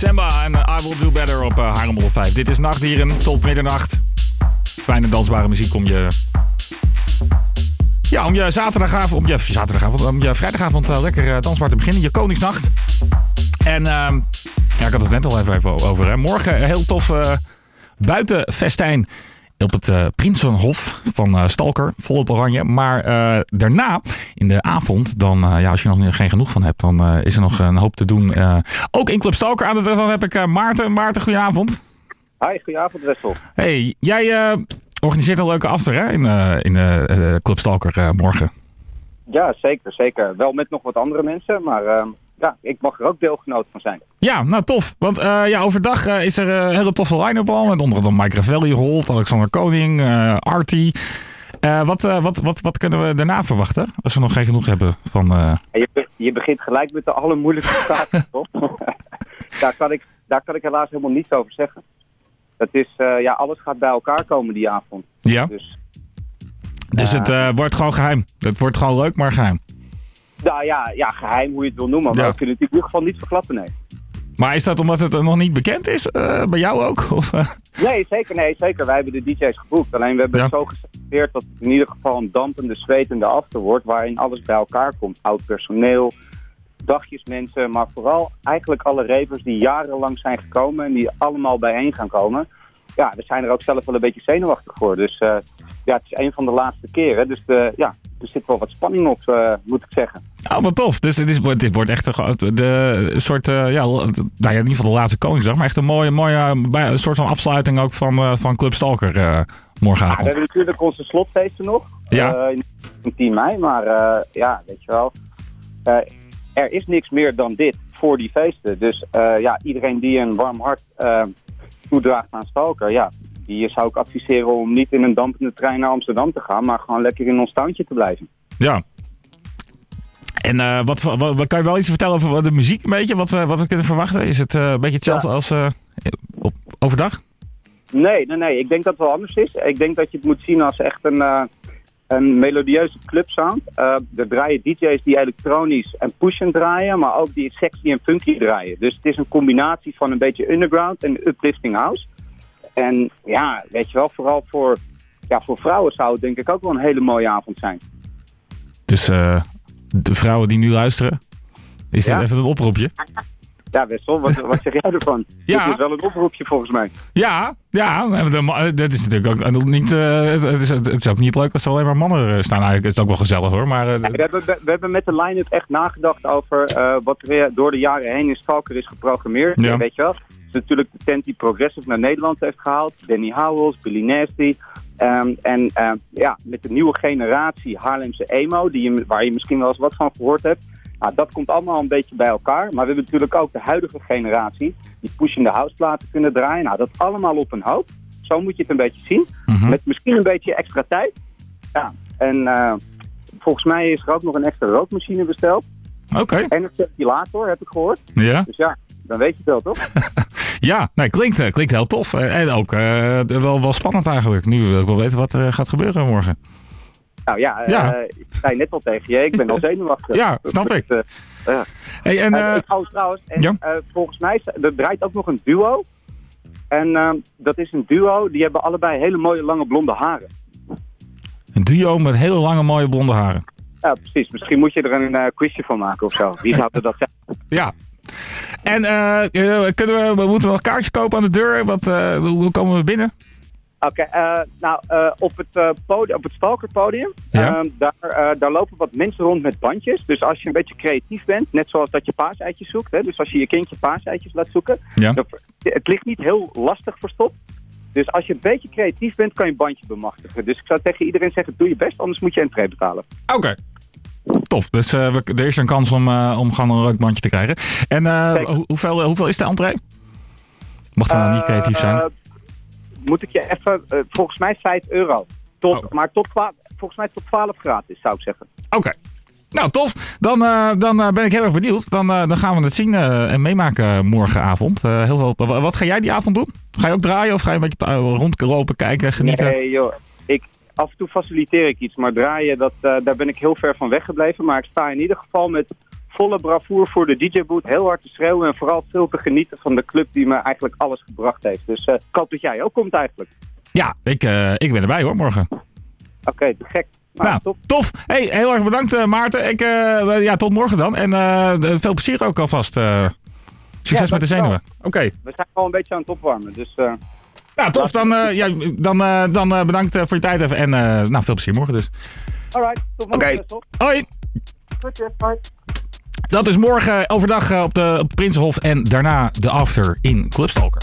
Samba en I Will Do Better op uh, Haarlem 5. Dit is Nachtdieren tot middernacht. Fijne dansbare muziek om je... Ja, om je zaterdagavond, om je zaterdagavond, om je vrijdagavond uh, lekker uh, dansbaar te beginnen. Je Koningsnacht. En uh, ja, ik had het net al even over. Hè. Morgen heel tof buitenfestijn op het uh, Prinsenhof van uh, Stalker, volop oranje. Maar uh, daarna, in de avond, dan, ja, als je nog geen genoeg van hebt, dan is er nog een hoop te doen. ook in Club Stalker aan de telefoon heb ik Maarten. Maarten, goedenavond. Hi, goedenavond Wessel. Hey, jij organiseert een leuke after hè, in, in Club Stalker morgen. Ja, zeker, zeker. Wel met nog wat andere mensen, maar ehm, ja, ik mag er ook deelgenoot van zijn. Ja, nou tof. Want uh, ja, overdag uh, is er een hele toffe line-up al. Met onder andere Mike Ravelli, Holt, Alexander Koning, Artie. wat, wat, wat, wat kunnen we daarna verwachten? Als we nog geen genoeg hebben van... Je, je, begint gelijk met de allermoeilijkste vragen, toch? daar, kan ik, daar kan ik helaas helemaal niets over zeggen. Dat is, ja, alles gaat bij elkaar komen die avond. Ja. Dus, dus het wordt gewoon geheim. Het wordt gewoon leuk, maar geheim. Nou ja, ja, geheim hoe je het wil noemen. Maar ja. we kunnen het in ieder geval niet verklappen, nee. Maar is dat omdat het nog niet bekend is? Uh, bij jou ook? Of, uh? Nee, zeker. Nee, zeker. Wij hebben de DJ's geboekt. Alleen we hebben het zo geselecteerd dat het in ieder geval een dampende, zwetende after wordt. Waarin alles bij elkaar komt. Oud personeel, dagjesmensen. Maar vooral eigenlijk alle ravers die jarenlang zijn gekomen. En die allemaal bijeen gaan komen. Ja, we zijn er ook zelf wel een beetje zenuwachtig voor. Dus uh, ja, het is een van de laatste keren. Dus ja, er zit wel wat spanning op, moet ik zeggen. Oh, wat tof. Dus dit, is, dit wordt echt een, de, soort, uh, ja, nou ja, in ieder geval de laatste Koningsdag, maar echt een mooie, mooie soort van afsluiting ook van, uh, van Club Stalker uh, morgenavond. Ja, we hebben natuurlijk onze slotfeesten nog, ja. in, in 10 mei, maar ja, weet je wel, er is niks meer dan dit voor die feesten. Dus ja, iedereen die een warm hart toedraagt aan Stalker, ja, die zou ik adviseren om niet in een dampende trein naar Amsterdam te gaan, maar gewoon lekker in ons tuintje te blijven. Ja. En uh, wat, wat, kan je wel iets vertellen over de muziek een beetje? Wat we, wat we kunnen verwachten? Is het uh, een beetje hetzelfde ja. als uh, op, overdag? Nee, nee, nee. Ik denk dat het wel anders is. Ik denk dat je het moet zien als echt een, een melodieuze clubsound. er draaien DJ's die elektronisch en pushen draaien, maar ook die sexy en funky draaien. Dus het is een combinatie van een beetje underground en uplifting house. En ja, weet je wel, vooral voor, ja, voor vrouwen zou het denk ik ook wel een hele mooie avond zijn. Dus uh, de vrouwen die nu luisteren, is dit even een oproepje? Ja, Wessel, wat, wat zeg jij ervan? ja. Dit is wel een oproepje volgens mij. Ja, ja, dat is natuurlijk ook niet, uh, het, is, het is ook niet leuk als er alleen maar mannen staan. Eigenlijk is het ook wel gezellig hoor. Maar, uh, ja, we, hebben, we, hebben met de line-up echt nagedacht over uh, wat er door de jaren heen in Stalker is geprogrammeerd. Ja. Weet je wel? is natuurlijk de tent die Progressive naar Nederland heeft gehaald. Danny Howells, Billy Nasty. Um, en uh, ja, met de nieuwe generatie Haarlemse emo, die je, waar je misschien wel eens wat van gehoord hebt. Nou, dat komt allemaal een beetje bij elkaar. Maar we hebben natuurlijk ook de huidige generatie die pushing the house platen kunnen draaien. Nou, dat allemaal op een hoop. Zo moet je het een beetje zien. Mm -hmm. Met misschien een beetje extra tijd. Ja, en uh, volgens mij is er ook nog een extra rookmachine besteld. Oké. Okay. En een circulator, heb ik gehoord. Ja. Dus ja, dan weet je het wel, toch? ja, nee, klinkt, eh, klinkt heel tof. Eh, en ook uh, wel, wel spannend eigenlijk. Nu wil ik wel weten wat er gaat gebeuren morgen. Nou ja, ja. Uh, ik zei net al tegen je, ik ben al zenuwachtig. ja, snap ik. Uh, ja. Hey, en, oh, trouwens, en, ja? volgens mij er draait ook nog een duo. En dat is een duo, die hebben allebei hele mooie lange blonde haren. Een duo met hele lange mooie blonde haren. Ja, precies. Misschien moet je er een quizje van maken of zo. Wie zou er dat zeggen? Ja, en uh, kunnen we, we moeten wel kaartjes kopen aan de deur. Wat, uh, hoe komen we binnen? Oké, okay, nou op het, podium, op het stalkerpodium, ja? daar, daar lopen wat mensen rond met bandjes. Dus als je een beetje creatief bent, net zoals dat je paaseitjes zoekt. Hè, dus als je je kindje paaseitjes laat zoeken. Ja. Dan, het ligt niet heel lastig verstopt. Dus als je een beetje creatief bent, kan je een bandje bemachtigen. Dus ik zou tegen iedereen zeggen, doe je best, anders moet je entree betalen. Oké. Tof, dus we, er is een kans om, uh, om gewoon een rookbandje te krijgen. En uh, hoeveel, hoeveel is de entree? Mocht dan niet creatief zijn. Moet ik je even, volgens mij 5 euro. Tot, oh. Maar tot, volgens mij tot 12 gratis, zou ik zeggen. Oké. Okay. Nou, tof. Dan, dan ben ik heel erg benieuwd. Dan, dan gaan we het zien en meemaken morgenavond. heel veel, wat ga jij die avond doen? Ga je ook draaien of ga je een beetje rondlopen, kijken, genieten? Nee joh, af en toe faciliteer ik iets, maar draaien, dat, uh, daar ben ik heel ver van weggebleven. Maar ik sta in ieder geval met volle bravoer voor de DJ-boot. Heel hard te schreeuwen en vooral veel te genieten van de club die me eigenlijk alles gebracht heeft. Dus ik hoop dat jij ook komt eigenlijk. Ja, ik, ik ben erbij hoor, morgen. Oké, gek. Nou, nou, tof. tof. Hey, heel erg bedankt Maarten. Ik, ja, tot morgen dan. En veel plezier ook alvast. succes met de zenuwen. Oké. We zijn gewoon een beetje aan het opwarmen. Dus, ja, tof. Dan, ja, dan, dan bedankt voor je tijd even. En nou, veel plezier morgen dus. Alright, tot morgen. Oké, hoi. Dat is morgen overdag op de Prinsenhof en daarna de after in Clubstalker.